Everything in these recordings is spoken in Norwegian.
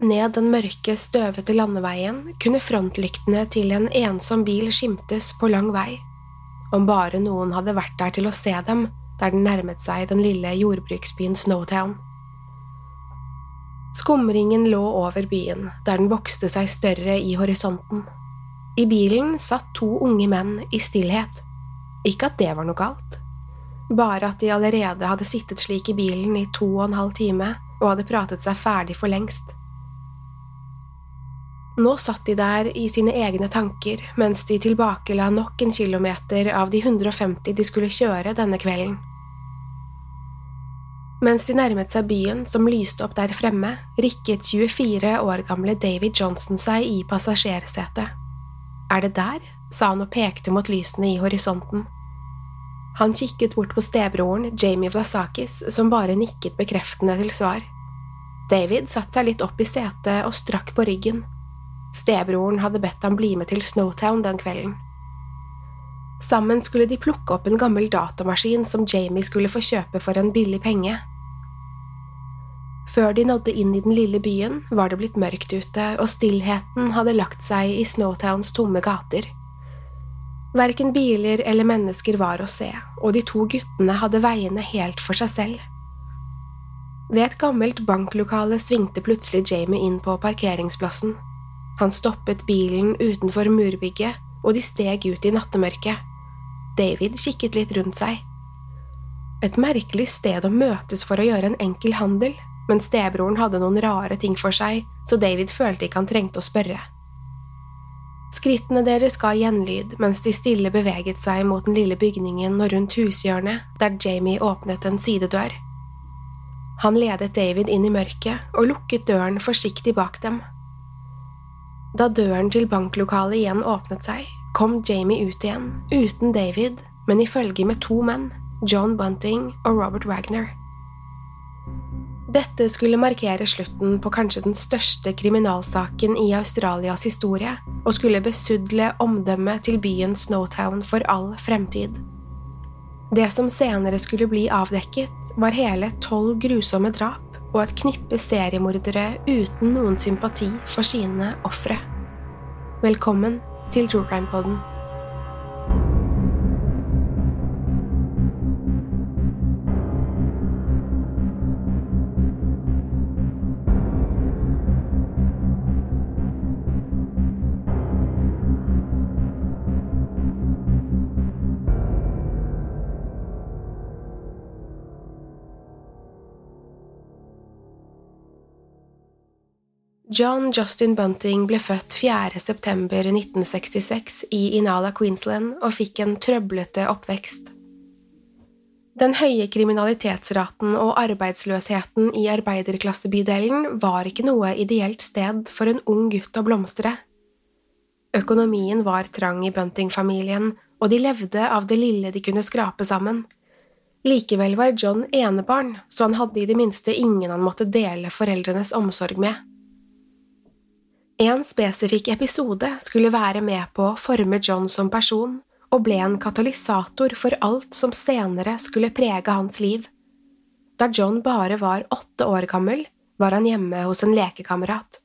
Ned den mørke, støvete landeveien kunne frontlyktene til en ensom bil skimtes på lang vei. Om bare noen hadde vært der til å se dem der den nærmet seg den lille jordbruksbyen Snowtown. Skumringen lå over byen, der den vokste seg større i horisonten. I bilen satt to unge menn i stillhet. Ikke at det var noe galt. Bare at de allerede hadde sittet slik i bilen i to og en halv time og hadde pratet seg ferdig for lengst. Nå satt de der i sine egne tanker mens de tilbakela nok en kilometer av de 150 de skulle kjøre denne kvelden. Mens de nærmet seg byen som lyste opp der fremme, rikket 24 år gamle David Johnson seg i passasjersetet. Er det der? sa han og pekte mot lysene i horisonten. Han kikket bort på stebroren, Jamie Vlasakis, som bare nikket bekreftende til svar. David satte seg litt opp i setet og strakk på ryggen. Stebroren hadde bedt ham bli med til Snowtown den kvelden. Sammen skulle de plukke opp en gammel datamaskin som Jamie skulle få kjøpe for en billig penge. Før de nådde inn i den lille byen, var det blitt mørkt ute, og stillheten hadde lagt seg i Snowtowns tomme gater. Verken biler eller mennesker var å se, og de to guttene hadde veiene helt for seg selv. Ved et gammelt banklokale svingte plutselig Jamie inn på parkeringsplassen. Han stoppet bilen utenfor murbygget, og de steg ut i nattemørket. David kikket litt rundt seg. Et merkelig sted å møtes for å gjøre en enkel handel, men stebroren hadde noen rare ting for seg, så David følte ikke han trengte å spørre. Skrittene deres ga gjenlyd mens de stille beveget seg mot den lille bygningen og rundt hushjørnet, der Jamie åpnet en sidedør. Han ledet David inn i mørket og lukket døren forsiktig bak dem. Da døren til banklokalet igjen åpnet seg, kom Jamie ut igjen, uten David, men i følge med to menn, John Bunting og Robert Wagner. Dette skulle markere slutten på kanskje den største kriminalsaken i Australias historie, og skulle besudle omdømmet til byen Snowtown for all fremtid. Det som senere skulle bli avdekket, var hele tolv grusomme drap og et knippe seriemordere uten noen sympati for sine ofre. Velkommen til True Crime Podden. John Justin Bunting ble født 4. september 1966 i Inala, Queensland, og fikk en trøblete oppvekst. Den høye kriminalitetsraten og arbeidsløsheten i arbeiderklassebydelen var ikke noe ideelt sted for en ung gutt å blomstre. Økonomien var trang i Bunting-familien, og de levde av det lille de kunne skrape sammen. Likevel var John enebarn, så han hadde i det minste ingen han måtte dele foreldrenes omsorg med. En spesifikk episode skulle være med på å forme John som person, og ble en katalysator for alt som senere skulle prege hans liv. Da John bare var åtte år gammel, var han hjemme hos en lekekamerat.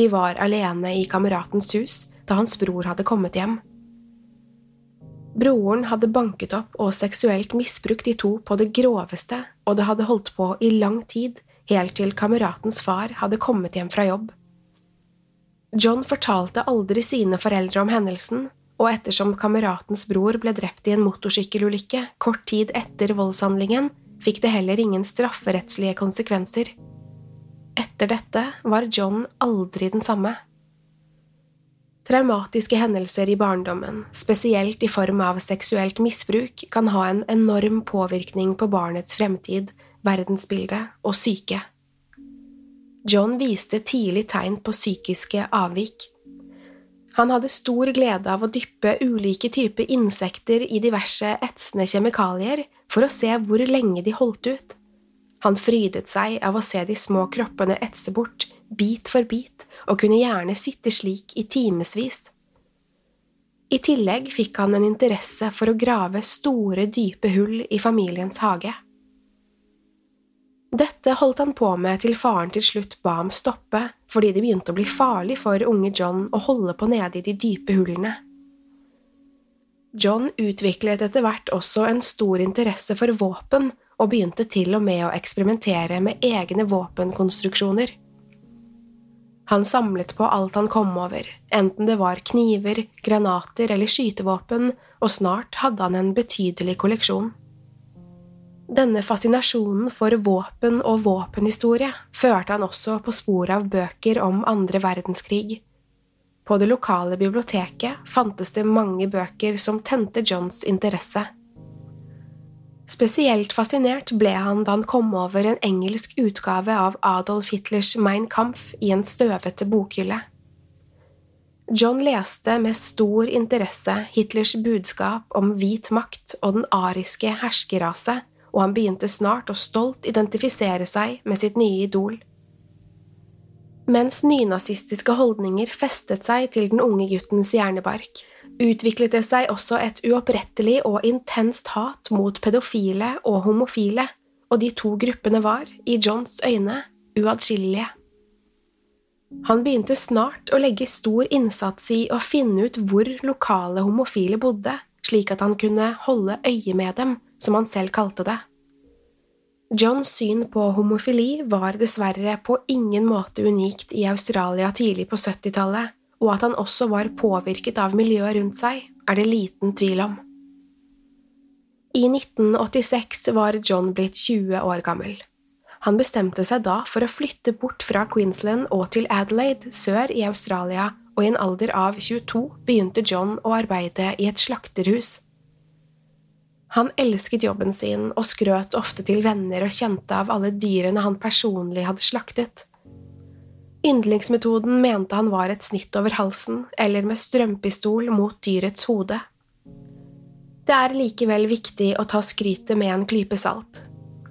De var alene i kameratens hus da hans bror hadde kommet hjem. Broren hadde banket opp og seksuelt misbrukt de to på det groveste, og det hadde holdt på i lang tid, helt til kameratens far hadde kommet hjem fra jobb. John fortalte aldri sine foreldre om hendelsen, og ettersom kameratens bror ble drept i en motorsykkelulykke kort tid etter voldshandlingen, fikk det heller ingen strafferettslige konsekvenser. Etter dette var John aldri den samme. Traumatiske hendelser i barndommen, spesielt i form av seksuelt misbruk, kan ha en enorm påvirkning på barnets fremtid, verdensbilde og syke. John viste tidlig tegn på psykiske avvik. Han hadde stor glede av å dyppe ulike typer insekter i diverse etsende kjemikalier for å se hvor lenge de holdt ut. Han frydet seg av å se de små kroppene etse bort, bit for bit, og kunne gjerne sitte slik i timevis. I tillegg fikk han en interesse for å grave store, dype hull i familiens hage. Dette holdt han på med til faren til slutt ba ham stoppe fordi det begynte å bli farlig for unge John å holde på nede i de dype hullene. John utviklet etter hvert også en stor interesse for våpen og begynte til og med å eksperimentere med egne våpenkonstruksjoner. Han samlet på alt han kom over, enten det var kniver, granater eller skytevåpen, og snart hadde han en betydelig kolleksjon. Denne fascinasjonen for våpen og våpenhistorie førte han også på sporet av bøker om andre verdenskrig. På det lokale biblioteket fantes det mange bøker som tente Johns interesse. Spesielt fascinert ble han da han kom over en engelsk utgave av Adolf Hitlers Mein Kampf i en støvete bokhylle. John leste med stor interesse Hitlers budskap om hvit makt og den ariske herskerrase, og han begynte snart å stolt identifisere seg med sitt nye idol. Mens nynazistiske holdninger festet seg til den unge guttens hjernebark, utviklet det seg også et uopprettelig og intenst hat mot pedofile og homofile, og de to gruppene var, i Johns øyne, uatskillelige. Han begynte snart å legge stor innsats i å finne ut hvor lokale homofile bodde, slik at han kunne holde øye med dem, som han selv kalte det. Johns syn på homofili var dessverre på ingen måte unikt i Australia tidlig på 70-tallet, og at han også var påvirket av miljøet rundt seg, er det liten tvil om. I 1986 var John blitt 20 år gammel. Han bestemte seg da for å flytte bort fra Queensland og til Adelaide, sør i Australia, og i en alder av 22 begynte John å arbeide i et slakterhus. Han elsket jobben sin og skrøt ofte til venner og kjente av alle dyrene han personlig hadde slaktet. Yndlingsmetoden mente han var et snitt over halsen eller med strømpistol mot dyrets hode. Det er likevel viktig å ta skrytet med en klype salt.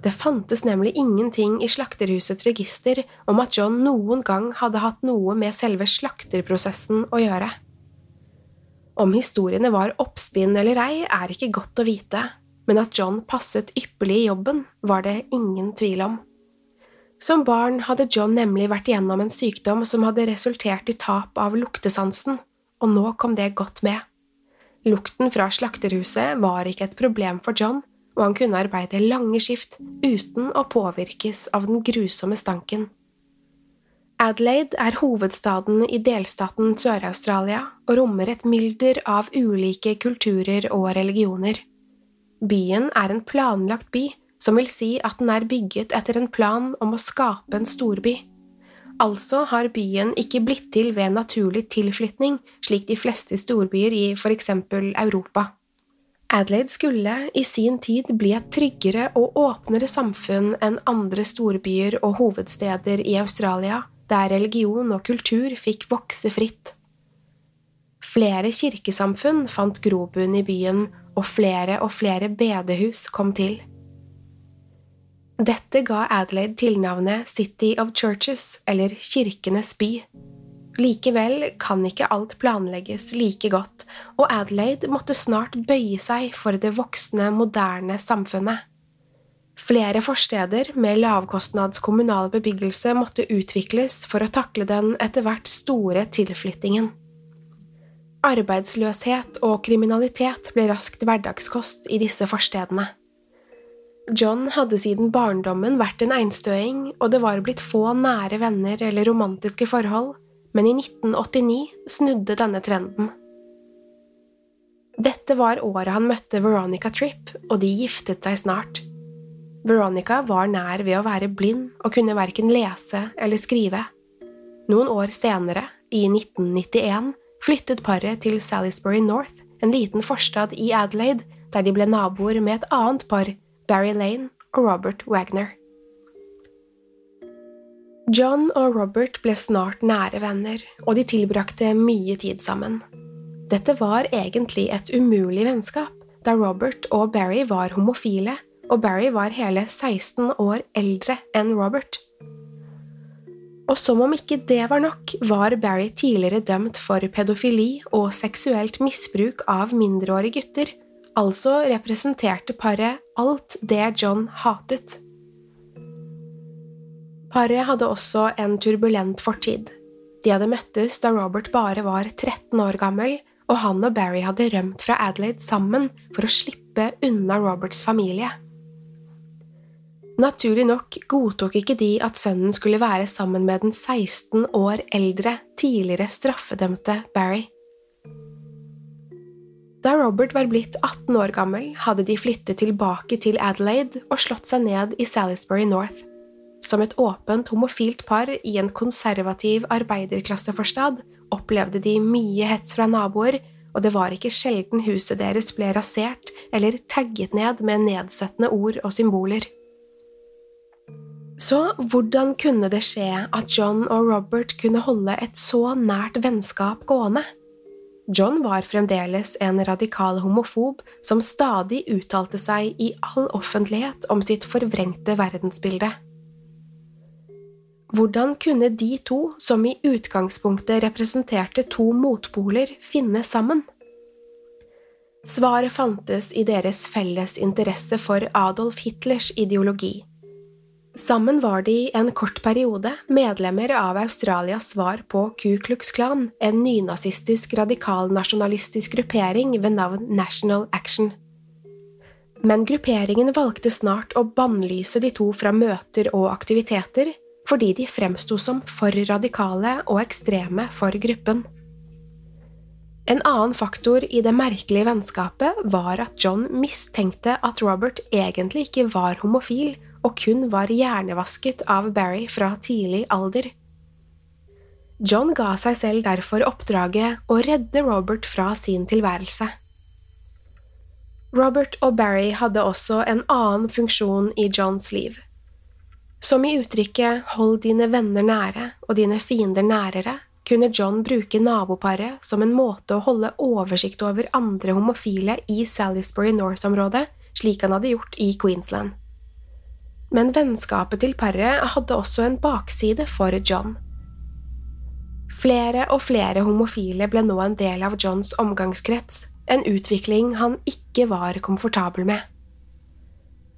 Det fantes nemlig ingenting i slakterhusets register om at John noen gang hadde hatt noe med selve slakterprosessen å gjøre. Om historiene var oppspinn eller ei, er ikke godt å vite, men at John passet ypperlig i jobben, var det ingen tvil om. Som barn hadde John nemlig vært igjennom en sykdom som hadde resultert i tap av luktesansen, og nå kom det godt med. Lukten fra slakterhuset var ikke et problem for John, og han kunne arbeide lange skift uten å påvirkes av den grusomme stanken. Adelaide er hovedstaden i delstaten Sør-Australia og rommer et mylder av ulike kulturer og religioner. Byen er en planlagt by som vil si at den er bygget etter en plan om å skape en storby. Altså har byen ikke blitt til ved naturlig tilflytning, slik de fleste storbyer i for eksempel Europa. Adelaide skulle i sin tid bli et tryggere og åpnere samfunn enn andre storbyer og hovedsteder i Australia, der religion og kultur fikk vokse fritt. Flere kirkesamfunn fant grobunn i byen, og flere og flere bedehus kom til. Dette ga Adelaide tilnavnet City of Churches, eller Kirkenes by. Likevel kan ikke alt planlegges like godt, og Adelaide måtte snart bøye seg for det voksne, moderne samfunnet. Flere forsteder med lavkostnads kommunal bebyggelse måtte utvikles for å takle den etter hvert store tilflyttingen. Arbeidsløshet og kriminalitet ble raskt hverdagskost i disse forstedene. John hadde siden barndommen vært en einstøing, og det var blitt få nære venner eller romantiske forhold, men i 1989 snudde denne trenden. Dette var året han møtte Veronica Tripp, og de giftet seg snart. Veronica var nær ved å være blind og kunne verken lese eller skrive. Noen år senere, i 1991, flyttet paret til Salisbury North, en liten forstad i Adelaide, der de ble naboer med et annet par, Barry Lane og Robert Wagner. John og Robert ble snart nære venner, og de tilbrakte mye tid sammen. Dette var egentlig et umulig vennskap, da Robert og Barry var homofile, og Barry var hele 16 år eldre enn Robert. Og som om ikke det var nok, var Barry tidligere dømt for pedofili og seksuelt misbruk av mindreårige gutter, altså representerte paret alt det John hatet. Paret hadde også en turbulent fortid. De hadde møttes da Robert bare var 13 år gammel, og han og Barry hadde rømt fra Adelaide sammen for å slippe unna Roberts familie. Naturlig nok godtok ikke de at sønnen skulle være sammen med den 16 år eldre, tidligere straffedømte Barry. Da Robert var blitt 18 år gammel, hadde de flyttet tilbake til Adelaide og slått seg ned i Salisbury North. Som et åpent homofilt par i en konservativ arbeiderklasseforstad opplevde de mye hets fra naboer, og det var ikke sjelden huset deres ble rasert eller tagget ned med nedsettende ord og symboler. Så hvordan kunne det skje at John og Robert kunne holde et så nært vennskap gående? John var fremdeles en radikal homofob som stadig uttalte seg i all offentlighet om sitt forvrengte verdensbilde. Hvordan kunne de to, som i utgangspunktet representerte to motpoler, finne sammen? Svaret fantes i deres felles interesse for Adolf Hitlers ideologi. Sammen var de en kort periode medlemmer av Australias svar på Ku Klux Klan, en nynazistisk radikalnasjonalistisk gruppering ved navn National Action. Men grupperingen valgte snart å bannlyse de to fra møter og aktiviteter, fordi de fremsto som for radikale og ekstreme for gruppen. En annen faktor i det merkelige vennskapet var at John mistenkte at Robert egentlig ikke var homofil og kun var hjernevasket av Barry fra tidlig alder. John ga seg selv derfor oppdraget å redde Robert fra sin tilværelse. Robert og Barry hadde også en annen funksjon i Johns liv. Som i uttrykket Hold dine venner nære og dine fiender nærere kunne John bruke naboparet som en måte å holde oversikt over andre homofile i Salisbury North-området, slik han hadde gjort i Queensland. Men vennskapet til paret hadde også en bakside for John. Flere og flere homofile ble nå en del av Johns omgangskrets, en utvikling han ikke var komfortabel med.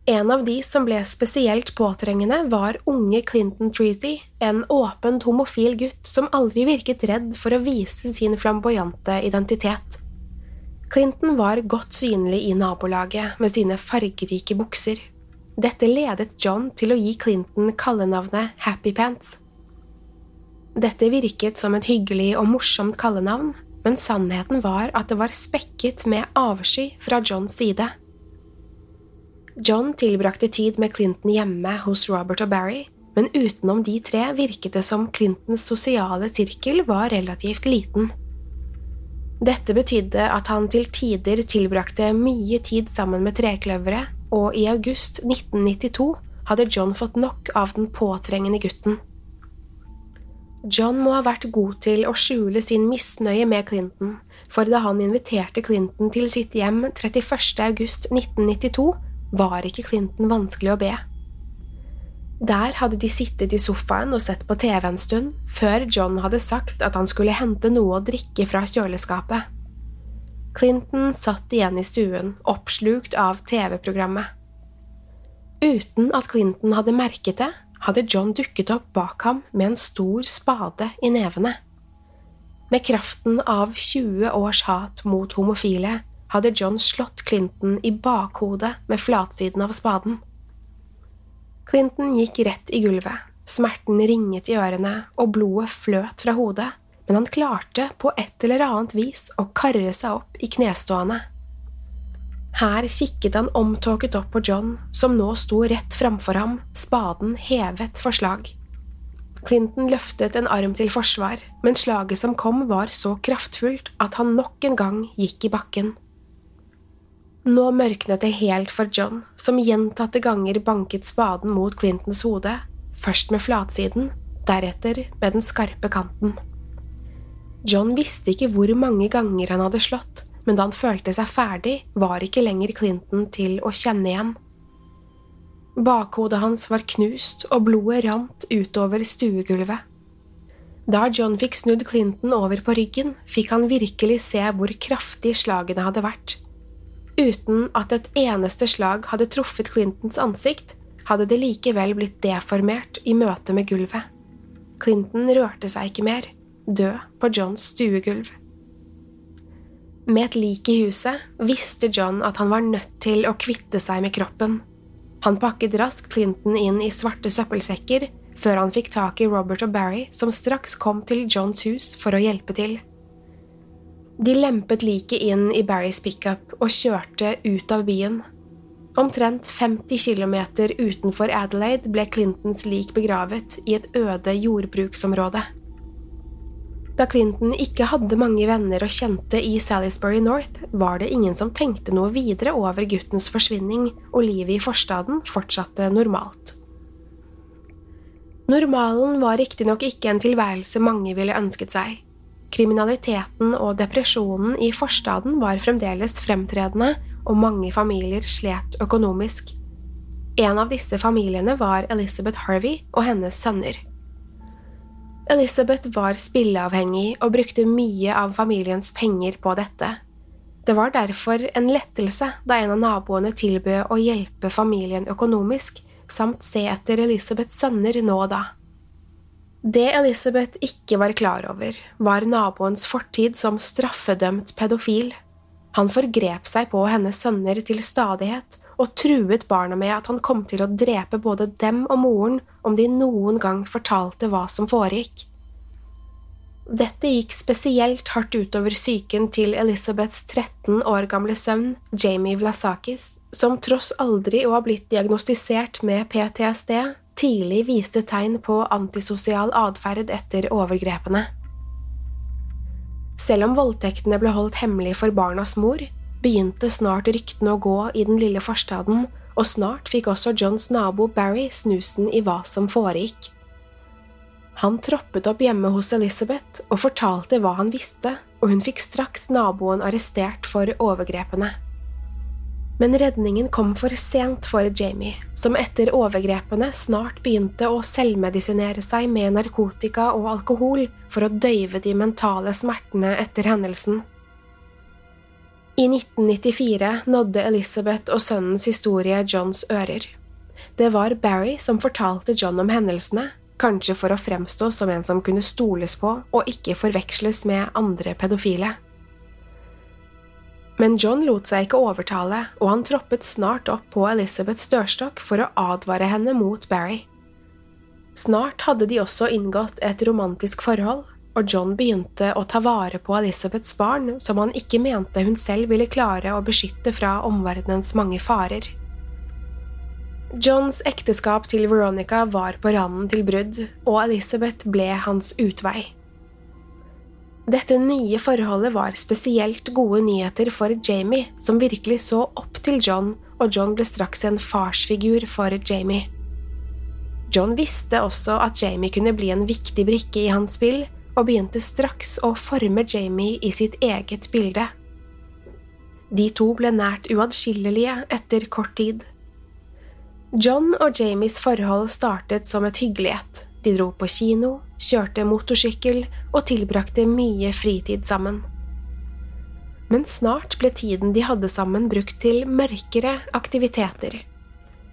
En av de som ble spesielt påtrengende, var unge Clinton Treasy, en åpent homofil gutt som aldri virket redd for å vise sin flamboyante identitet. Clinton var godt synlig i nabolaget med sine fargerike bukser. Dette ledet John til å gi Clinton kallenavnet Happy Pants. Dette virket som et hyggelig og morsomt kallenavn, men sannheten var at det var spekket med avsky fra Johns side. John tilbrakte tid med Clinton hjemme hos Robert og Barry, men utenom de tre virket det som Clintons sosiale sirkel var relativt liten. Dette betydde at han til tider tilbrakte mye tid sammen med trekløveret, og i august 1992 hadde John fått nok av den påtrengende gutten. John må ha vært god til å skjule sin misnøye med Clinton, for da han inviterte Clinton til sitt hjem 31. august 1992, var ikke Clinton vanskelig å be. Der hadde de sittet i sofaen og sett på TV en stund, før John hadde sagt at han skulle hente noe å drikke fra kjøleskapet. Clinton satt igjen i stuen, oppslukt av TV-programmet. Uten at Clinton hadde merket det, hadde John dukket opp bak ham med en stor spade i nevene. Med kraften av 20 års hat mot homofile hadde John slått Clinton i bakhodet med flatsiden av spaden. Clinton gikk rett i gulvet, smerten ringet i ørene og blodet fløt fra hodet, men han klarte på et eller annet vis å karre seg opp i knestående. Her kikket han omtåket opp på John, som nå sto rett framfor ham, spaden hevet for slag. Clinton løftet en arm til forsvar, men slaget som kom var så kraftfullt at han nok en gang gikk i bakken. Nå mørknet det helt for John, som gjentatte ganger banket spaden mot Clintons hode, først med flatsiden, deretter med den skarpe kanten. John visste ikke hvor mange ganger han hadde slått, men da han følte seg ferdig, var ikke lenger Clinton til å kjenne igjen. Bakhodet hans var knust, og blodet rant utover stuegulvet. Da John fikk snudd Clinton over på ryggen, fikk han virkelig se hvor kraftig slagene hadde vært. Uten at et eneste slag hadde truffet Clintons ansikt, hadde det likevel blitt deformert i møte med gulvet. Clinton rørte seg ikke mer, død på Johns stuegulv. Med et lik i huset visste John at han var nødt til å kvitte seg med kroppen. Han pakket raskt Clinton inn i svarte søppelsekker før han fikk tak i Robert og Barry, som straks kom til Johns hus for å hjelpe til. De lempet liket inn i Barrys pickup og kjørte ut av byen. Omtrent 50 km utenfor Adelaide ble Clintons lik begravet i et øde jordbruksområde. Da Clinton ikke hadde mange venner og kjente i Salisbury North, var det ingen som tenkte noe videre over guttens forsvinning, og livet i forstaden fortsatte normalt. Normalen var riktignok ikke en tilværelse mange ville ønsket seg. Kriminaliteten og depresjonen i forstaden var fremdeles fremtredende, og mange familier slet økonomisk. En av disse familiene var Elizabeth Harvey og hennes sønner. Elizabeth var spilleavhengig og brukte mye av familiens penger på dette. Det var derfor en lettelse da en av naboene tilbød å hjelpe familien økonomisk, samt se etter Elizabeths sønner nå og da. Det Elizabeth ikke var klar over, var naboens fortid som straffedømt pedofil. Han forgrep seg på hennes sønner til stadighet og truet barna med at han kom til å drepe både dem og moren om de noen gang fortalte hva som foregikk. Dette gikk spesielt hardt utover psyken til Elizabeths 13 år gamle sønn, Jamie Vlasakis, som tross aldri å ha blitt diagnostisert med PTSD, tidlig viste tegn på antisosial atferd etter overgrepene. Selv om voldtektene ble holdt hemmelig for barnas mor, begynte snart ryktene å gå i den lille forstaden, og snart fikk også Johns nabo Barry snusen i hva som foregikk. Han troppet opp hjemme hos Elizabeth og fortalte hva han visste, og hun fikk straks naboen arrestert for overgrepene. Men redningen kom for sent for Jamie, som etter overgrepene snart begynte å selvmedisinere seg med narkotika og alkohol for å døyve de mentale smertene etter hendelsen. I 1994 nådde Elizabeth og sønnens historie Johns ører. Det var Barry som fortalte John om hendelsene, kanskje for å fremstå som en som kunne stoles på og ikke forveksles med andre pedofile. Men John lot seg ikke overtale, og han troppet snart opp på Elizabeths dørstokk for å advare henne mot Barry. Snart hadde de også inngått et romantisk forhold, og John begynte å ta vare på Elizabeths barn som han ikke mente hun selv ville klare å beskytte fra omverdenens mange farer. Johns ekteskap til Veronica var på randen til brudd, og Elizabeth ble hans utvei. Dette nye forholdet var spesielt gode nyheter for Jamie, som virkelig så opp til John, og John ble straks en farsfigur for Jamie. John visste også at Jamie kunne bli en viktig brikke i hans spill, og begynte straks å forme Jamie i sitt eget bilde. De to ble nært uatskillelige etter kort tid. John og Jamies forhold startet som et hyggelighet. De dro på kino, kjørte motorsykkel og tilbrakte mye fritid sammen. Men snart ble tiden de hadde sammen, brukt til mørkere aktiviteter.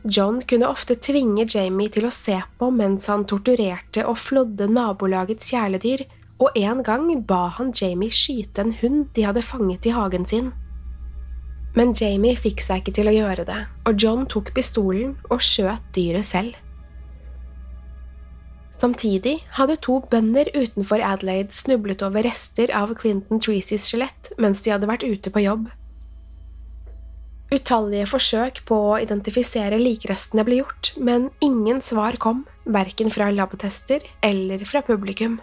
John kunne ofte tvinge Jamie til å se på mens han torturerte og flådde nabolagets kjæledyr, og en gang ba han Jamie skyte en hund de hadde fanget i hagen sin. Men Jamie fikk seg ikke til å gjøre det, og John tok pistolen og skjøt dyret selv. Samtidig hadde to bønder utenfor Adelaide snublet over rester av Clinton Treacy's skjelett mens de hadde vært ute på jobb. Utallige forsøk på å identifisere likrestene ble gjort, men ingen svar kom, verken fra labtester eller fra publikum.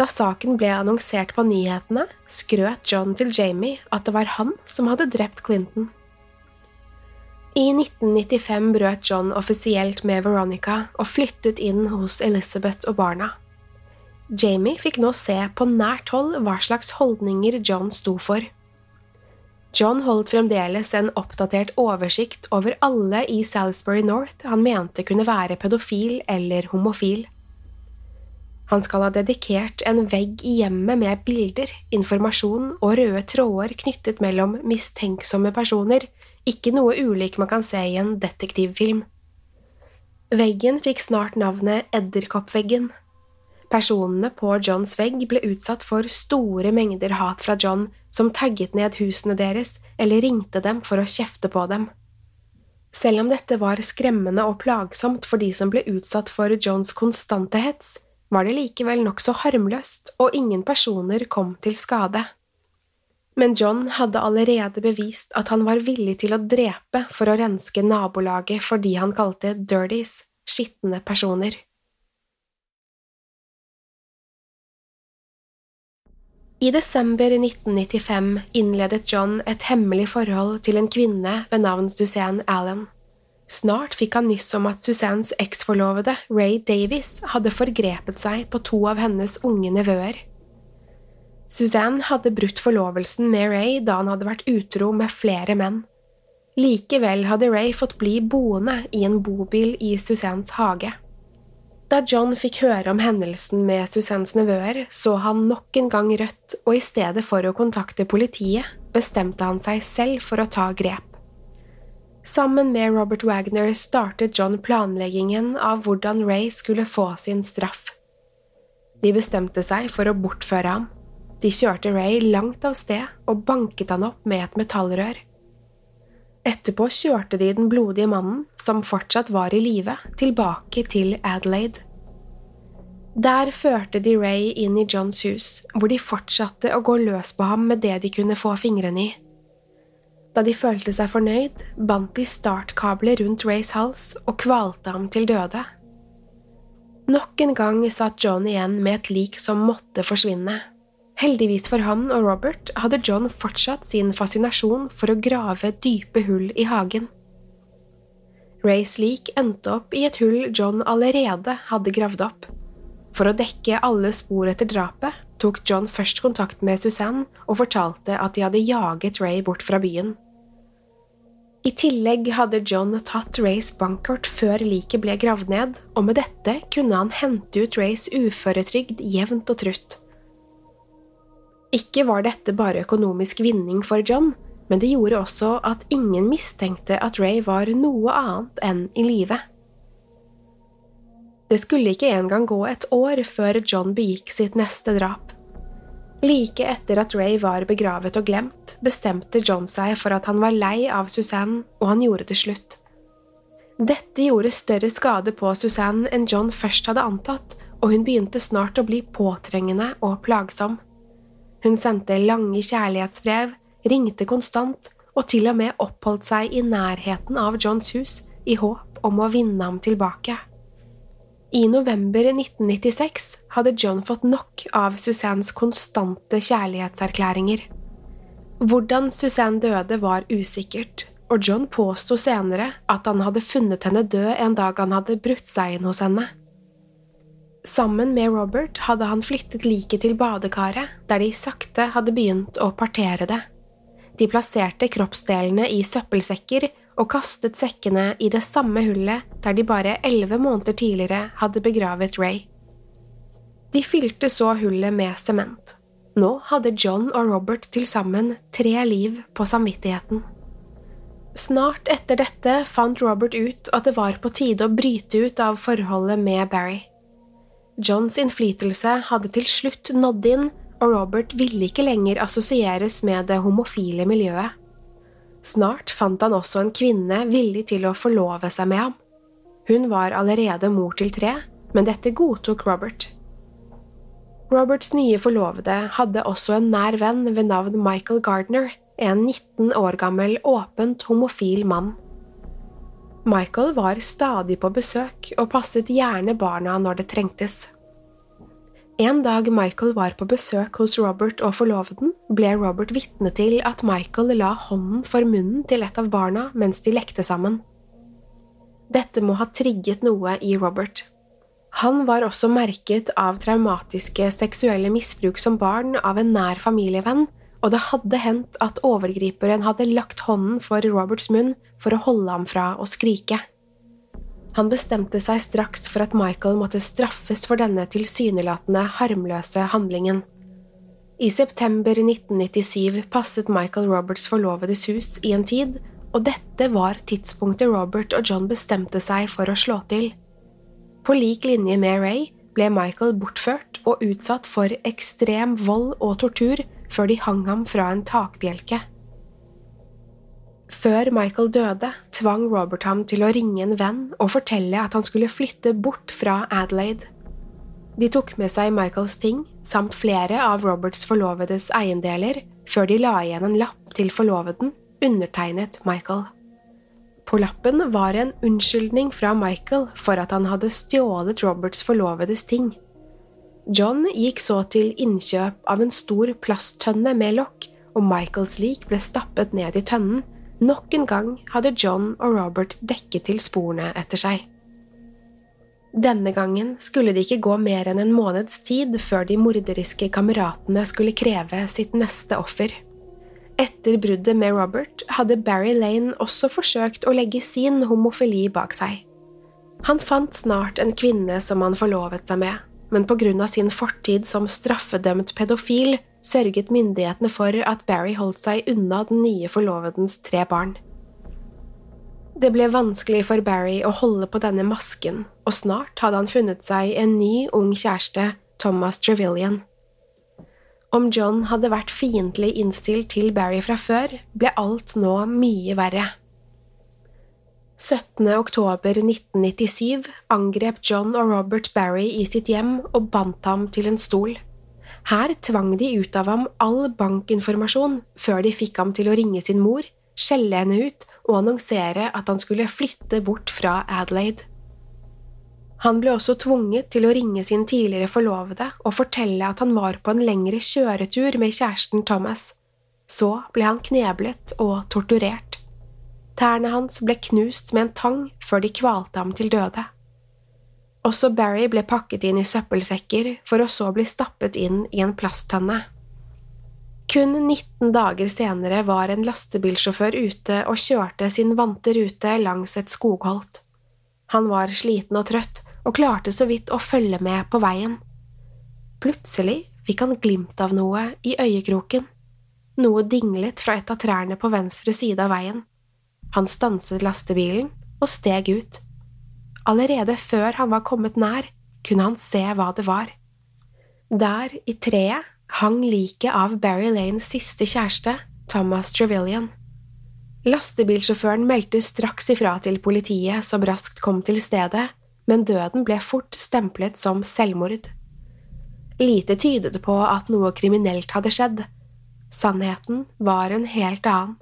Da saken ble annonsert på nyhetene, skrøt John til Jamie at det var han som hadde drept Clinton. I 1995 brøt John offisielt med Veronica og flyttet inn hos Elizabeth og barna. Jamie fikk nå se på nært hold hva slags holdninger John sto for. John holdt fremdeles en oppdatert oversikt over alle i Salisbury North han mente kunne være pedofil eller homofil. Han skal ha dedikert en vegg i hjemmet med bilder, informasjon og røde tråder knyttet mellom mistenksomme personer ikke noe ulik man kan se i en detektivfilm. Veggen fikk snart navnet Edderkoppveggen. Personene på Johns vegg ble utsatt for store mengder hat fra John, som tagget ned husene deres eller ringte dem for å kjefte på dem. Selv om dette var skremmende og plagsomt for de som ble utsatt for Johns konstante hets, var det likevel nokså harmløst, og ingen personer kom til skade men John hadde allerede bevist at han var villig til å drepe for å renske nabolaget for de han kalte dirties, skitne personer. I desember 1995 innledet John et hemmelig forhold til en kvinne ved navn Suzanne Allen. Snart fikk han nyss om at Suzannes eksforlovede, Ray Davies, hadde forgrepet seg på to av hennes unge nevøer. Suzanne hadde brutt forlovelsen med Ray da han hadde vært utro med flere menn. Likevel hadde Ray fått bli boende i en bobil i Suzannes hage. Da John fikk høre om hendelsen med Suzannes nevøer, så han nok en gang rødt, og i stedet for å kontakte politiet, bestemte han seg selv for å ta grep. Sammen med Robert Wagner startet John planleggingen av hvordan Ray skulle få sin straff. De bestemte seg for å bortføre ham. De kjørte Ray langt av sted og banket han opp med et metallrør. Etterpå kjørte de den blodige mannen, som fortsatt var i live, tilbake til Adelaide. Der førte de Ray inn i Johns hus, hvor de fortsatte å gå løs på ham med det de kunne få fingrene i. Da de følte seg fornøyd, bandt de startkabler rundt Rays hals og kvalte ham til døde. Nok en gang satt John igjen med et lik som måtte forsvinne, Heldigvis for han og Robert hadde John fortsatt sin fascinasjon for å grave dype hull i hagen. Rays lik endte opp i et hull John allerede hadde gravd opp. For å dekke alle spor etter drapet tok John først kontakt med Suzanne og fortalte at de hadde jaget Ray bort fra byen. I tillegg hadde John tatt Rays bankkort før liket ble gravd ned, og med dette kunne han hente ut Rays uføretrygd jevnt og trutt. Ikke var dette bare økonomisk vinning for John, men det gjorde også at ingen mistenkte at Ray var noe annet enn i live. Det skulle ikke engang gå et år før John begikk sitt neste drap. Like etter at Ray var begravet og glemt, bestemte John seg for at han var lei av Suzanne, og han gjorde det slutt. Dette gjorde større skade på Suzanne enn John først hadde antatt, og hun begynte snart å bli påtrengende og plagsom. Hun sendte lange kjærlighetsbrev, ringte konstant og til og med oppholdt seg i nærheten av Johns hus i håp om å vinne ham tilbake. I november 1996 hadde John fått nok av Suzannes konstante kjærlighetserklæringer. Hvordan Suzanne døde, var usikkert, og John påsto senere at han hadde funnet henne død en dag han hadde brutt seg inn hos henne. Sammen med Robert hadde han flyttet liket til badekaret, der de sakte hadde begynt å partere det. De plasserte kroppsdelene i søppelsekker og kastet sekkene i det samme hullet der de bare elleve måneder tidligere hadde begravet Ray. De fylte så hullet med sement. Nå hadde John og Robert til sammen tre liv på samvittigheten. Snart etter dette fant Robert ut at det var på tide å bryte ut av forholdet med Barry. Johns innflytelse hadde til slutt nådd inn, og Robert ville ikke lenger assosieres med det homofile miljøet. Snart fant han også en kvinne villig til å forlove seg med ham. Hun var allerede mor til tre, men dette godtok Robert. Roberts nye forlovede hadde også en nær venn ved navn Michael Gardner, en 19 år gammel, åpent homofil mann. Michael var stadig på besøk og passet gjerne barna når det trengtes. En dag Michael var på besøk hos Robert og forloveden, ble Robert vitne til at Michael la hånden for munnen til et av barna mens de lekte sammen. Dette må ha trigget noe i Robert. Han var også merket av traumatiske seksuelle misbruk som barn av en nær familievenn, og det hadde hendt at overgriperen hadde lagt hånden for Roberts munn for å holde ham fra å skrike. Han bestemte seg straks for at Michael måtte straffes for denne tilsynelatende harmløse handlingen. I september 1997 passet Michael Roberts forlovedes hus i en tid, og dette var tidspunktet Robert og John bestemte seg for å slå til. På lik linje med Ray ble Michael bortført og utsatt for ekstrem vold og tortur før de hang ham fra en takbjelke. Før Michael døde, tvang Robert ham til å ringe en venn og fortelle at han skulle flytte bort fra Adelaide. De tok med seg Michaels ting, samt flere av Roberts forlovedes eiendeler, før de la igjen en lapp til forloveden, undertegnet Michael. På lappen var en unnskyldning fra Michael for at han hadde stjålet Roberts forlovedes ting. John gikk så til innkjøp av en stor plasttønne med lokk, og Michaels lik ble stappet ned i tønnen, Nok en gang hadde John og Robert dekket til sporene etter seg. Denne gangen skulle det ikke gå mer enn en måneds tid før de morderiske kameratene skulle kreve sitt neste offer. Etter bruddet med Robert hadde Barry Lane også forsøkt å legge sin homofili bak seg. Han fant snart en kvinne som han forlovet seg med, men på grunn av sin fortid som straffedømt pedofil sørget myndighetene for at Barry holdt seg unna den nye forlovedens tre barn. Det ble vanskelig for Barry å holde på denne masken, og snart hadde han funnet seg en ny, ung kjæreste, Thomas Trevillian. Om John hadde vært fiendtlig innstilt til Barry fra før, ble alt nå mye verre. 17. oktober 1997 angrep John og Robert Barry i sitt hjem og bandt ham til en stol. Her tvang de ut av ham all bankinformasjon før de fikk ham til å ringe sin mor, skjelle henne ut og annonsere at han skulle flytte bort fra Adelaide. Han ble også tvunget til å ringe sin tidligere forlovede og fortelle at han var på en lengre kjøretur med kjæresten Thomas. Så ble han kneblet og torturert. Tærne hans ble knust med en tang før de kvalte ham til døde. Også Barry ble pakket inn i søppelsekker for å så bli stappet inn i en plasttønne. Kun 19 dager senere var en lastebilsjåfør ute og kjørte sin vante rute langs et skogholt. Han var sliten og trøtt og klarte så vidt å følge med på veien. Plutselig fikk han glimt av noe i øyekroken. Noe dinglet fra et av trærne på venstre side av veien. Han stanset lastebilen og steg ut. Allerede før han var kommet nær, kunne han se hva det var. Der, i treet, hang liket av Barry Lanes siste kjæreste, Thomas Trevillian. Lastebilsjåføren meldte straks ifra til politiet, som raskt kom til stedet, men døden ble fort stemplet som selvmord. Lite tydet på at noe kriminelt hadde skjedd. Sannheten var en helt annen.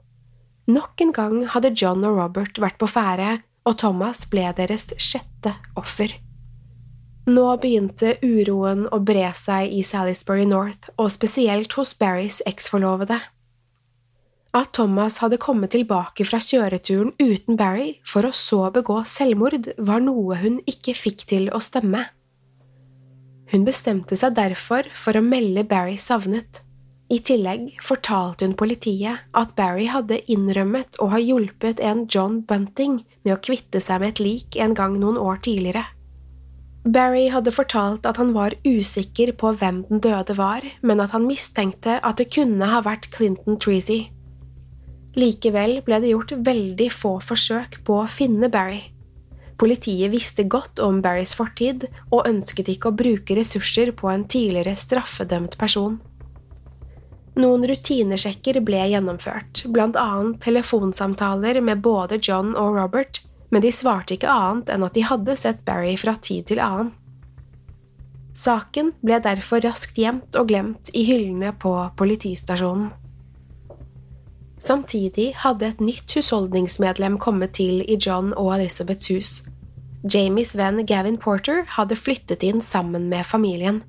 Nok en gang hadde John og Robert vært på ferde og Thomas ble deres sjette offer. Nå begynte uroen å bre seg i Salisbury North, og spesielt hos Barrys eksforlovede. At Thomas hadde kommet tilbake fra kjøreturen uten Barry for å så begå selvmord, var noe hun ikke fikk til å stemme. Hun bestemte seg derfor for å melde Barry savnet. I tillegg fortalte hun politiet at Barry hadde innrømmet å ha hjulpet en John Bunting med å kvitte seg med et lik en gang noen år tidligere. Barry hadde fortalt at han var usikker på hvem den døde var, men at han mistenkte at det kunne ha vært Clinton Treasy. Likevel ble det gjort veldig få forsøk på å finne Barry. Politiet visste godt om Barrys fortid og ønsket ikke å bruke ressurser på en tidligere straffedømt person. Noen rutinesjekker ble gjennomført, blant annet telefonsamtaler med både John og Robert, men de svarte ikke annet enn at de hadde sett Barry fra tid til annen. Saken ble derfor raskt gjemt og glemt i hyllene på politistasjonen. Samtidig hadde et nytt husholdningsmedlem kommet til i John og Elizabeths hus. Jamies venn Gavin Porter hadde flyttet inn sammen med familien.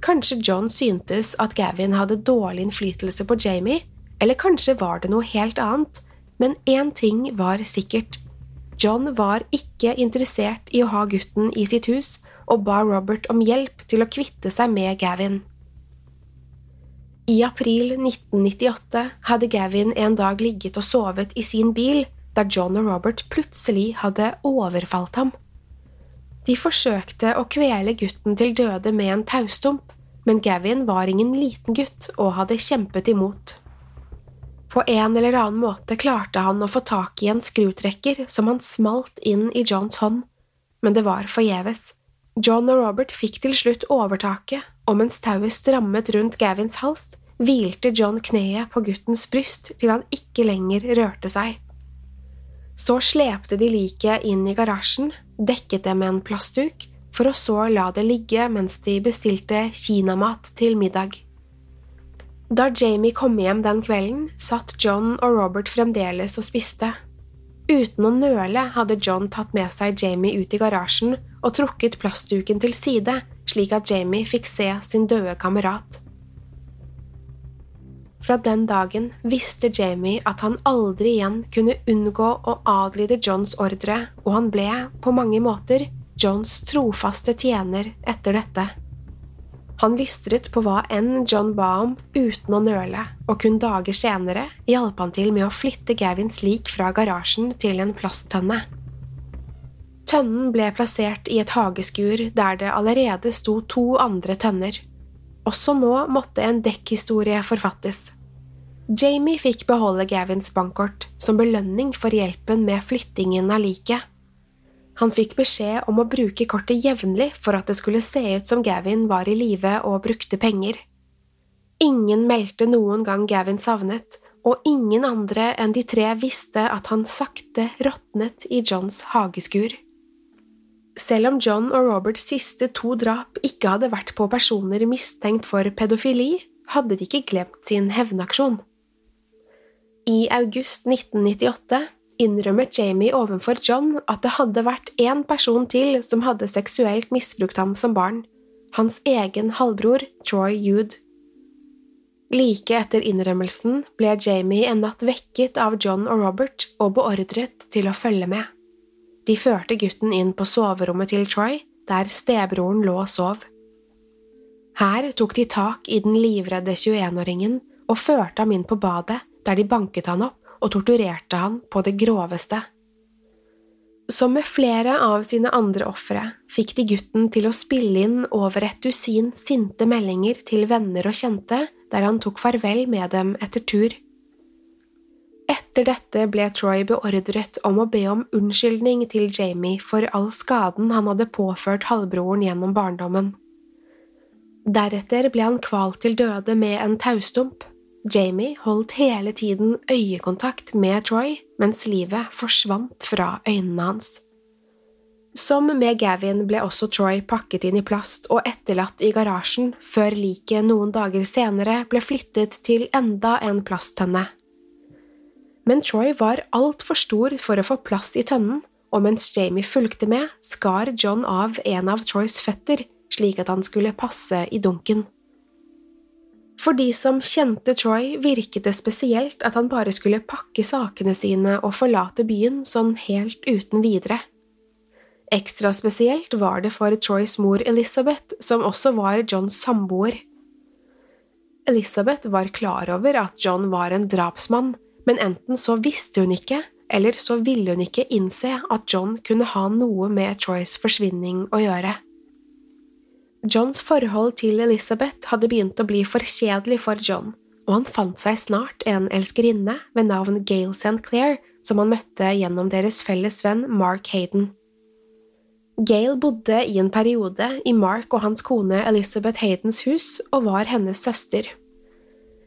Kanskje John syntes at Gavin hadde dårlig innflytelse på Jamie, eller kanskje var det noe helt annet, men én ting var sikkert – John var ikke interessert i å ha gutten i sitt hus og ba Robert om hjelp til å kvitte seg med Gavin. I april 1998 hadde Gavin en dag ligget og sovet i sin bil da John og Robert plutselig hadde overfalt ham. De forsøkte å kvele gutten til døde med en taustump, men Gavin var ingen liten gutt og hadde kjempet imot. På en eller annen måte klarte han å få tak i en skrutrekker som han smalt inn i Johns hånd, men det var forgjeves. John og Robert fikk til slutt overtaket, og mens tauet strammet rundt Gavins hals, hvilte John kneet på guttens bryst til han ikke lenger rørte seg. Så slepte de liket inn i garasjen, dekket det med en plastduk, for å så la det ligge mens de bestilte kinamat til middag. Da Jamie kom hjem den kvelden, satt John og Robert fremdeles og spiste. Uten å nøle hadde John tatt med seg Jamie ut i garasjen og trukket plastduken til side, slik at Jamie fikk se sin døde kamerat. Fra den dagen visste Jamie at han aldri igjen kunne unngå å adlyde Johns ordre, og han ble, på mange måter, Johns trofaste tjener etter dette. Han lystret på hva enn John ba om uten å nøle, og kun dager senere hjalp han til med å flytte Gavins lik fra garasjen til en plasttønne. Tønnen ble plassert i et hageskur der det allerede sto to andre tønner. Også nå måtte en dekkhistorie forfattes. Jamie fikk beholde Gavins bankkort som belønning for hjelpen med flyttingen av liket. Han fikk beskjed om å bruke kortet jevnlig for at det skulle se ut som Gavin var i live og brukte penger. Ingen meldte noen gang Gavin savnet, og ingen andre enn de tre visste at han sakte råtnet i Johns hageskur. Selv om John og Roberts siste to drap ikke hadde vært på personer mistenkt for pedofili, hadde de ikke glemt sin hevnaksjon. I august 1998 innrømmet Jamie overfor John at det hadde vært én person til som hadde seksuelt misbrukt ham som barn, hans egen halvbror Troy Jude. Like etter innrømmelsen ble Jamie en natt vekket av John og Robert og beordret til å følge med. De førte gutten inn på soverommet til Troy, der stebroren lå og sov. Her tok de tak i den livredde 21-åringen og førte ham inn på badet, der de banket han opp og torturerte han på det groveste. Som med flere av sine andre ofre fikk de gutten til å spille inn over et dusin sinte meldinger til venner og kjente der han tok farvel med dem etter tur. Etter dette ble Troy beordret om å be om unnskyldning til Jamie for all skaden han hadde påført halvbroren gjennom barndommen. Deretter ble han kvalt til døde med en taustump, Jamie holdt hele tiden øyekontakt med Troy mens livet forsvant fra øynene hans. Som med Gavin ble også Troy pakket inn i plast og etterlatt i garasjen før liket noen dager senere ble flyttet til enda en plasttønne. Men Troy var altfor stor for å få plass i tønnen, og mens Jamie fulgte med, skar John av en av Troys føtter slik at han skulle passe i dunken. For de som kjente Troy, virket det spesielt at han bare skulle pakke sakene sine og forlate byen sånn helt uten videre. Ekstra spesielt var det for Troys mor Elizabeth, som også var Johns samboer. Elizabeth var klar over at John var en drapsmann, men enten så visste hun ikke, eller så ville hun ikke innse at John kunne ha noe med Troys forsvinning å gjøre. Johns forhold til Elizabeth hadde begynt å bli for kjedelig for John, og han fant seg snart en elskerinne ved navn Gail St. Clair som han møtte gjennom deres felles venn Mark Hayden. Gail bodde i en periode i Mark og hans kone Elizabeth Haydens hus og var hennes søster.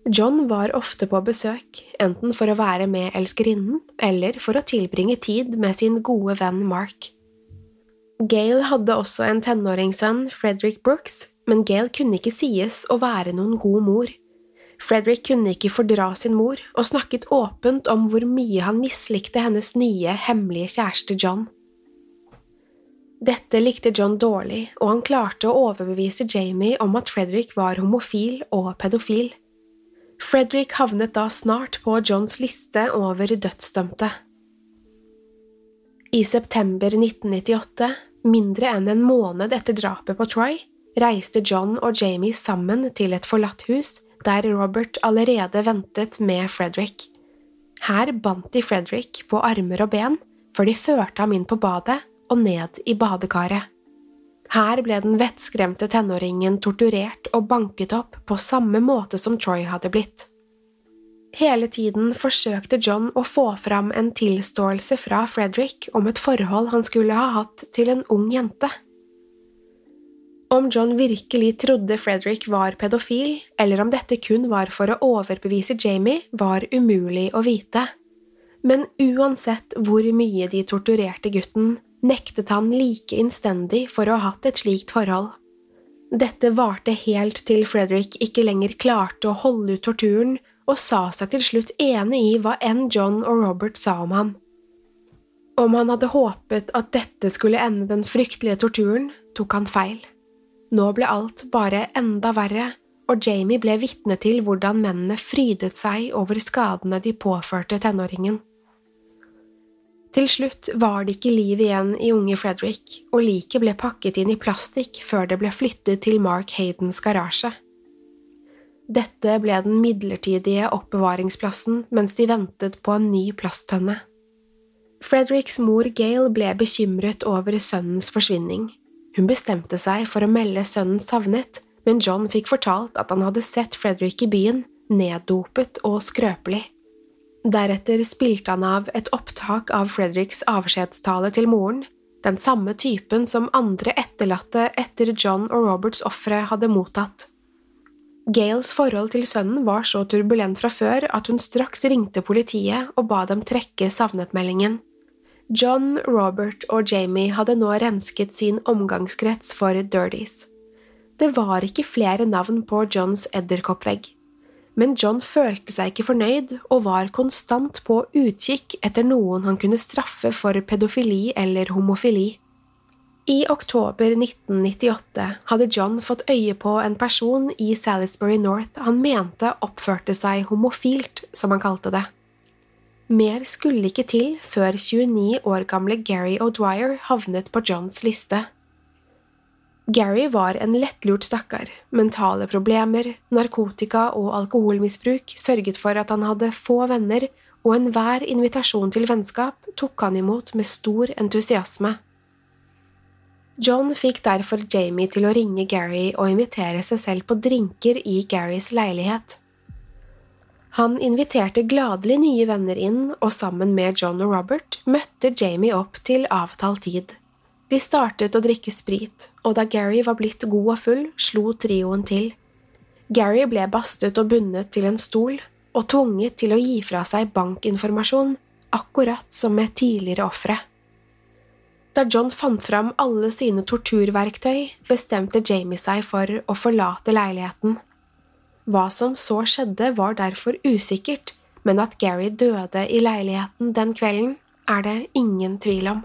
John var ofte på besøk, enten for å være med elskerinnen eller for å tilbringe tid med sin gode venn Mark. Gail hadde også en tenåringssønn, Frederick Brooks, men Gail kunne ikke sies å være noen god mor. Frederick kunne ikke fordra sin mor og snakket åpent om hvor mye han mislikte hennes nye, hemmelige kjæreste John. Dette likte John dårlig, og han klarte å overbevise Jamie om at Frederick var homofil og pedofil. Frederick havnet da snart på Johns liste over dødsdømte. I september 1998, mindre enn en måned etter drapet på Troy, reiste John og Jamie sammen til et forlatt hus der Robert allerede ventet med Frederick. Her bandt de Frederick på armer og ben før de førte ham inn på badet og ned i badekaret. Her ble den vettskremte tenåringen torturert og banket opp på samme måte som Troy hadde blitt. Hele tiden forsøkte John å få fram en tilståelse fra Frederick om et forhold han skulle ha hatt til en ung jente. Om John virkelig trodde Frederick var pedofil, eller om dette kun var for å overbevise Jamie, var umulig å vite. Men uansett hvor mye de torturerte gutten, nektet han like innstendig for å ha hatt et slikt forhold. Dette varte helt til Frederick ikke lenger klarte å holde ut torturen og sa seg til slutt enig i hva enn John og Robert sa om ham. Om han hadde håpet at dette skulle ende den fryktelige torturen, tok han feil. Nå ble alt bare enda verre, og Jamie ble vitne til hvordan mennene frydet seg over skadene de påførte tenåringen. Til slutt var det ikke liv igjen i unge Frederick, og liket ble pakket inn i plastikk før det ble flyttet til Mark Haydens garasje. Dette ble den midlertidige oppbevaringsplassen mens de ventet på en ny plasttønne. Fredericks mor Gail ble bekymret over sønnens forsvinning. Hun bestemte seg for å melde sønnen savnet, men John fikk fortalt at han hadde sett Frederick i byen, neddopet og skrøpelig. Deretter spilte han av et opptak av Fredericks avskjedstale til moren, den samme typen som andre etterlatte etter John og Roberts ofre hadde mottatt. Gales forhold til sønnen var så turbulent fra før at hun straks ringte politiet og ba dem trekke savnetmeldingen. John, Robert og Jamie hadde nå rensket sin omgangskrets for dirties. Det var ikke flere navn på Johns edderkoppvegg men John følte seg ikke fornøyd og var konstant på utkikk etter noen han kunne straffe for pedofili eller homofili. I oktober 1998 hadde John fått øye på en person i Salisbury North han mente oppførte seg homofilt, som han kalte det. Mer skulle ikke til før 29 år gamle Gary O'Dwyer havnet på Johns liste. Gary var en lettlurt stakkar. Mentale problemer, narkotika og alkoholmisbruk sørget for at han hadde få venner, og enhver invitasjon til vennskap tok han imot med stor entusiasme. John fikk derfor Jamie til å ringe Gary og invitere seg selv på drinker i Garys leilighet. Han inviterte gladelig nye venner inn, og sammen med John og Robert møtte Jamie opp til avtalt tid. De startet å drikke sprit, og da Gary var blitt god og full, slo trioen til. Gary ble bastet og bundet til en stol og tvunget til å gi fra seg bankinformasjon, akkurat som med tidligere ofre. Da John fant fram alle sine torturverktøy, bestemte Jamie seg for å forlate leiligheten. Hva som så skjedde, var derfor usikkert, men at Gary døde i leiligheten den kvelden, er det ingen tvil om.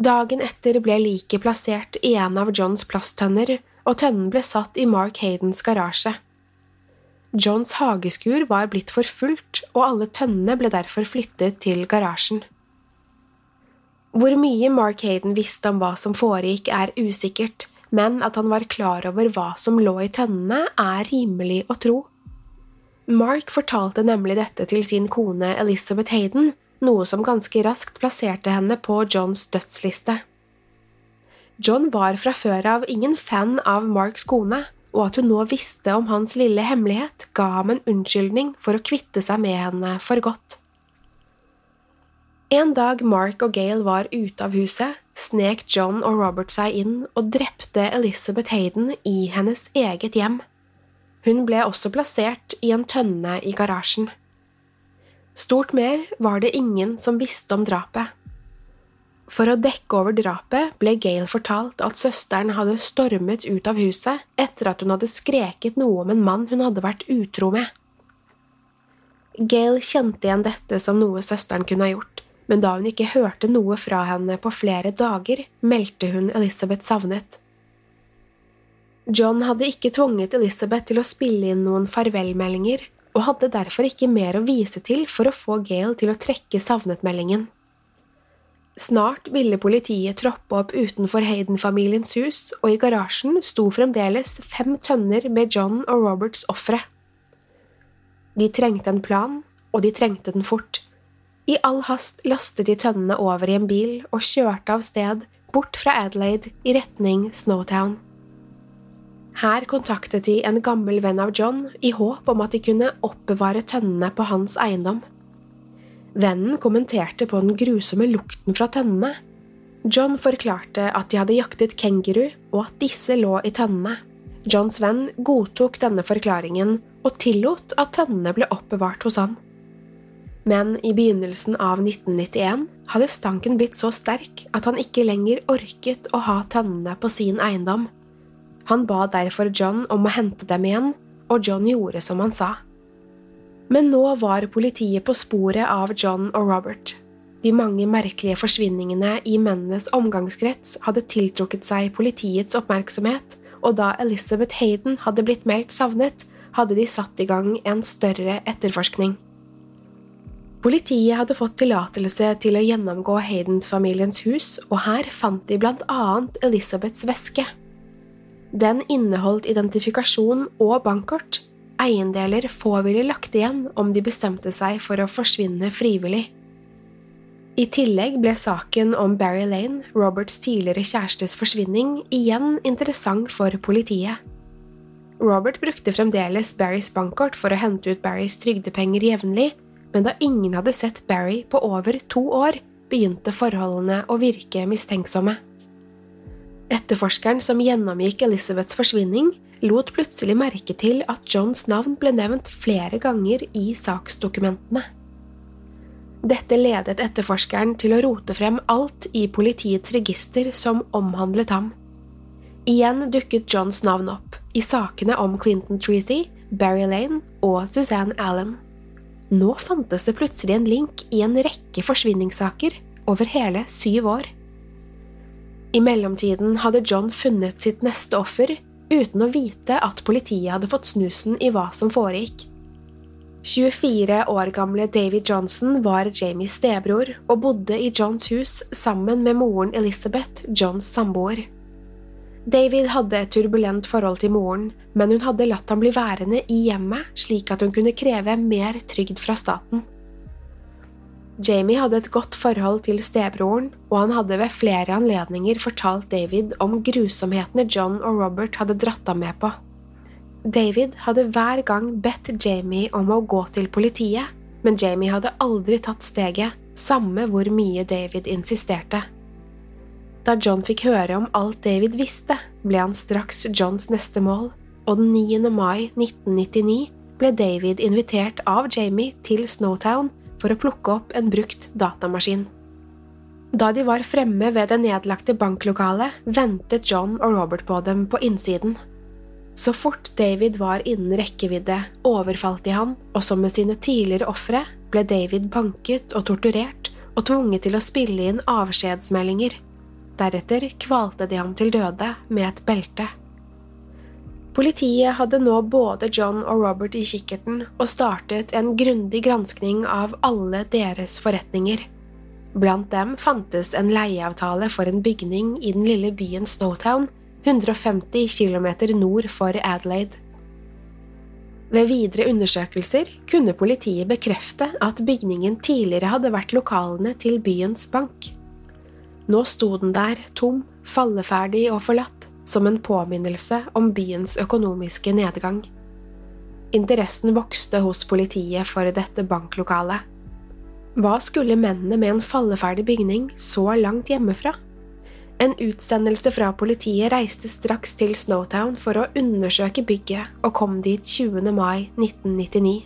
Dagen etter ble liket plassert i en av Johns plasttønner, og tønnen ble satt i Mark Haydens garasje. Johns hageskur var blitt for fullt, og alle tønnene ble derfor flyttet til garasjen. Hvor mye Mark Hayden visste om hva som foregikk, er usikkert, men at han var klar over hva som lå i tønnene, er rimelig å tro. Mark fortalte nemlig dette til sin kone Elizabeth Hayden, noe som ganske raskt plasserte henne på Johns dødsliste. John var fra før av ingen fan av Marks kone, og at hun nå visste om hans lille hemmelighet, ga ham en unnskyldning for å kvitte seg med henne for godt. En dag Mark og Gail var ute av huset, snek John og Robert seg inn og drepte Elizabeth Hayden i hennes eget hjem. Hun ble også plassert i en tønne i garasjen. Stort mer var det ingen som visste om drapet. For å dekke over drapet ble Gail fortalt at søsteren hadde stormet ut av huset etter at hun hadde skreket noe om en mann hun hadde vært utro med. Gail kjente igjen dette som noe søsteren kunne ha gjort, men da hun ikke hørte noe fra henne på flere dager, meldte hun Elizabeth savnet. John hadde ikke tvunget Elizabeth til å spille inn noen farvelmeldinger, og hadde derfor ikke mer å vise til for å få Gail til å trekke savnetmeldingen. Snart ville politiet troppe opp utenfor Hayden-familiens hus, og i garasjen sto fremdeles fem tønner med John og Roberts ofre. De trengte en plan, og de trengte den fort. I all hast lastet de tønnene over i en bil og kjørte av sted, bort fra Adelaide i retning Snowtown. Her kontaktet de en gammel venn av John i håp om at de kunne oppbevare tønnene på hans eiendom. Vennen kommenterte på den grusomme lukten fra tønnene. John forklarte at de hadde jaktet kenguru, og at disse lå i tønnene. Johns venn godtok denne forklaringen og tillot at tønnene ble oppbevart hos han. Men i begynnelsen av 1991 hadde stanken blitt så sterk at han ikke lenger orket å ha tønnene på sin eiendom. Han ba derfor John om å hente dem igjen, og John gjorde som han sa. Men nå var politiet på sporet av John og Robert. De mange merkelige forsvinningene i mennenes omgangskrets hadde tiltrukket seg politiets oppmerksomhet, og da Elizabeth Hayden hadde blitt meldt savnet, hadde de satt i gang en større etterforskning. Politiet hadde fått tillatelse til å gjennomgå Haydens-familiens hus, og her fant de blant annet Elizabeths veske. Den inneholdt identifikasjon og bankkort, eiendeler få ville lagt igjen om de bestemte seg for å forsvinne frivillig. I tillegg ble saken om Barry Lane, Roberts tidligere kjærestes forsvinning, igjen interessant for politiet. Robert brukte fremdeles Barrys bankkort for å hente ut Barrys trygdepenger jevnlig, men da ingen hadde sett Barry på over to år, begynte forholdene å virke mistenksomme. Etterforskeren som gjennomgikk Elizabeths forsvinning, lot plutselig merke til at Johns navn ble nevnt flere ganger i saksdokumentene. Dette ledet etterforskeren til å rote frem alt i politiets register som omhandlet ham. Igjen dukket Johns navn opp, i sakene om Clinton Treacy, Barry Lane og Suzanne Allen. Nå fantes det plutselig en link i en rekke forsvinningssaker over hele syv år. I mellomtiden hadde John funnet sitt neste offer uten å vite at politiet hadde fått snusen i hva som foregikk. 24 år gamle David Johnson var Jamies stebror og bodde i Johns hus sammen med moren Elizabeth, Johns samboer. David hadde et turbulent forhold til moren, men hun hadde latt ham bli værende i hjemmet slik at hun kunne kreve mer trygd fra staten. Jamie hadde et godt forhold til stebroren, og han hadde ved flere anledninger fortalt David om grusomhetene John og Robert hadde dratt ham med på. David hadde hver gang bedt Jamie om å gå til politiet, men Jamie hadde aldri tatt steget, samme hvor mye David insisterte. Da John fikk høre om alt David visste, ble han straks Johns neste mål, og den 9. mai 1999 ble David invitert av Jamie til Snowtown for å plukke opp en brukt datamaskin. Da de var fremme ved det nedlagte banklokalet, ventet John og Robert på dem på innsiden. Så fort David var innen rekkevidde, overfalt de han, og som med sine tidligere ofre ble David banket og torturert og tvunget til å spille inn avskjedsmeldinger. Deretter kvalte de ham til døde med et belte. Politiet hadde nå både John og Robert i kikkerten og startet en grundig granskning av alle deres forretninger. Blant dem fantes en leieavtale for en bygning i den lille byen Snowtown, 150 km nord for Adelaide. Ved videre undersøkelser kunne politiet bekrefte at bygningen tidligere hadde vært lokalene til byens bank. Nå sto den der, tom, falleferdig og forlatt, som en påminnelse om byens økonomiske nedgang. Interessen vokste hos politiet for dette banklokalet. Hva skulle mennene med en falleferdig bygning så langt hjemmefra? En utsendelse fra politiet reiste straks til Snowtown for å undersøke bygget, og kom dit 20. mai 1999.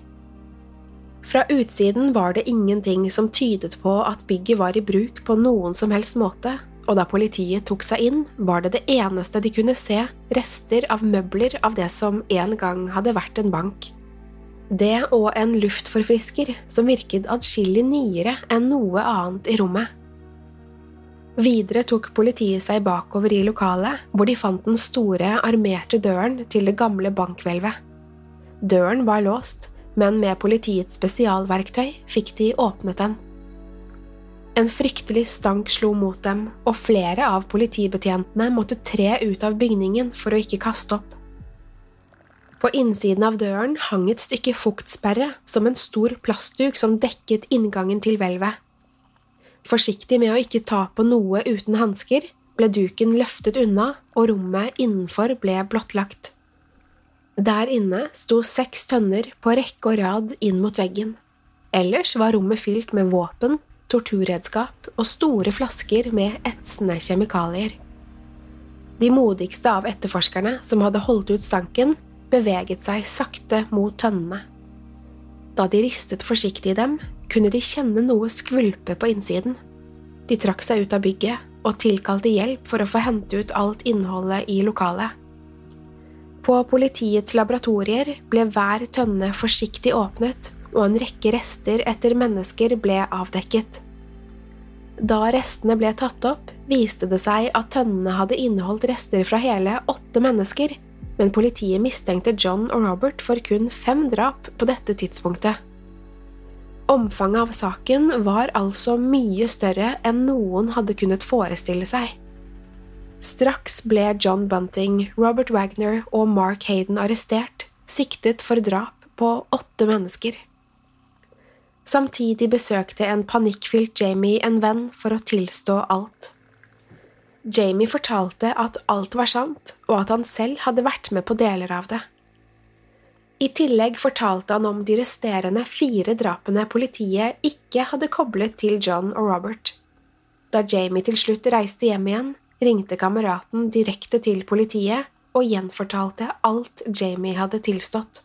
Fra utsiden var det ingenting som tydet på at bygget var i bruk på noen som helst måte, og da politiet tok seg inn, var det det eneste de kunne se, rester av møbler av det som en gang hadde vært en bank. Det og en luftforfrisker som virket adskillig nyere enn noe annet i rommet. Videre tok politiet seg bakover i lokalet, hvor de fant den store, armerte døren til det gamle bankhvelvet. Døren var låst, men med politiets spesialverktøy fikk de åpnet den. En fryktelig stank slo mot dem, og flere av politibetjentene måtte tre ut av bygningen for å ikke kaste opp. På innsiden av døren hang et stykke fuktsperre som en stor plastduk som dekket inngangen til hvelvet. Forsiktig med å ikke ta på noe uten hansker, ble duken løftet unna, og rommet innenfor ble blottlagt. Der inne sto seks tønner på rekke og rad inn mot veggen. Ellers var rommet fylt med våpen, torturredskap og store flasker med etsende kjemikalier. De modigste av etterforskerne som hadde holdt ut stanken, beveget seg sakte mot tønnene. Da de ristet forsiktig i dem, kunne de kjenne noe skvulpe på innsiden. De trakk seg ut av bygget og tilkalte hjelp for å få hente ut alt innholdet i lokalet. På politiets laboratorier ble hver tønne forsiktig åpnet, og en rekke rester etter mennesker ble avdekket. Da restene ble tatt opp, viste det seg at tønnene hadde inneholdt rester fra hele åtte mennesker, men politiet mistenkte John og Robert for kun fem drap på dette tidspunktet. Omfanget av saken var altså mye større enn noen hadde kunnet forestille seg. Straks ble John Bunting, Robert Wagner og Mark Hayden arrestert, siktet for drap på åtte mennesker. Samtidig besøkte en panikkfylt Jamie en venn for å tilstå alt. Jamie fortalte at alt var sant, og at han selv hadde vært med på deler av det. I tillegg fortalte han om de resterende fire drapene politiet ikke hadde koblet til John og Robert. Da Jamie til slutt reiste hjem igjen, ringte kameraten direkte til politiet og gjenfortalte alt Jamie hadde tilstått.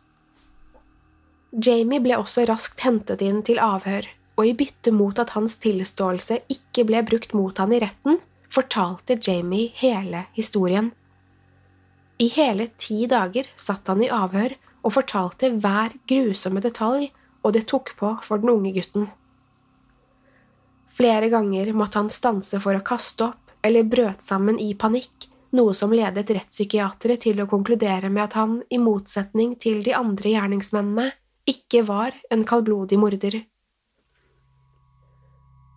Jamie ble også raskt hentet inn til avhør, og i bytte mot at hans tilståelse ikke ble brukt mot han i retten, fortalte Jamie hele historien. I hele ti dager satt han i avhør og fortalte hver grusomme detalj, og det tok på for den unge gutten. Flere ganger måtte han stanse for å kaste opp eller brøt sammen i panikk, noe som ledet rettspsykiatere til å konkludere med at han, i motsetning til de andre gjerningsmennene, ikke var en kaldblodig morder.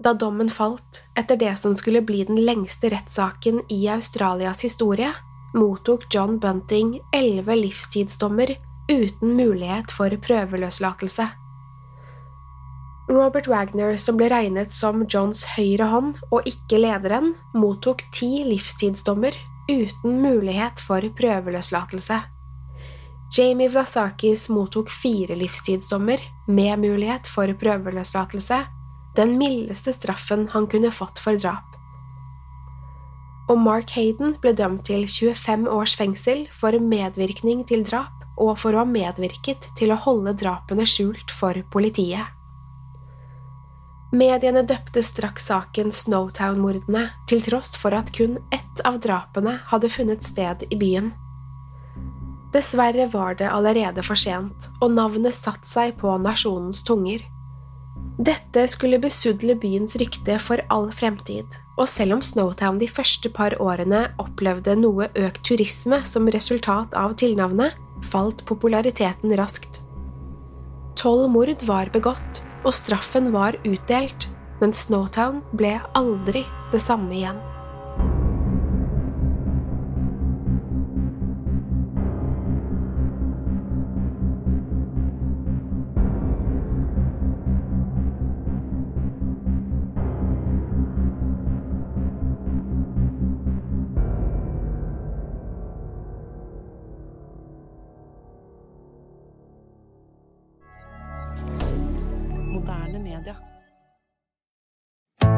Da dommen falt, etter det som skulle bli den lengste rettssaken i Australias historie, mottok John Bunting elleve livstidsdommer uten mulighet for prøveløslatelse. Robert Wagner, som ble regnet som Johns høyre hånd og ikke lederen, mottok ti livstidsdommer uten mulighet for prøveløslatelse. Jamie Vlasakis mottok fire livstidsdommer med mulighet for prøveløslatelse, den mildeste straffen han kunne fått for drap. Og Mark Hayden ble dømt til 25 års fengsel for medvirkning til drap og for å ha medvirket til å holde drapene skjult for politiet. Mediene døpte straks saken Snowtown-mordene, til tross for at kun ett av drapene hadde funnet sted i byen. Dessverre var det allerede for sent, og navnet satte seg på nasjonens tunger. Dette skulle besudle byens rykte for all fremtid, og selv om Snowtown de første par årene opplevde noe økt turisme som resultat av tilnavnet, falt populariteten raskt. Tolv mord var begått, og straffen var utdelt, men Snowtown ble aldri det samme igjen.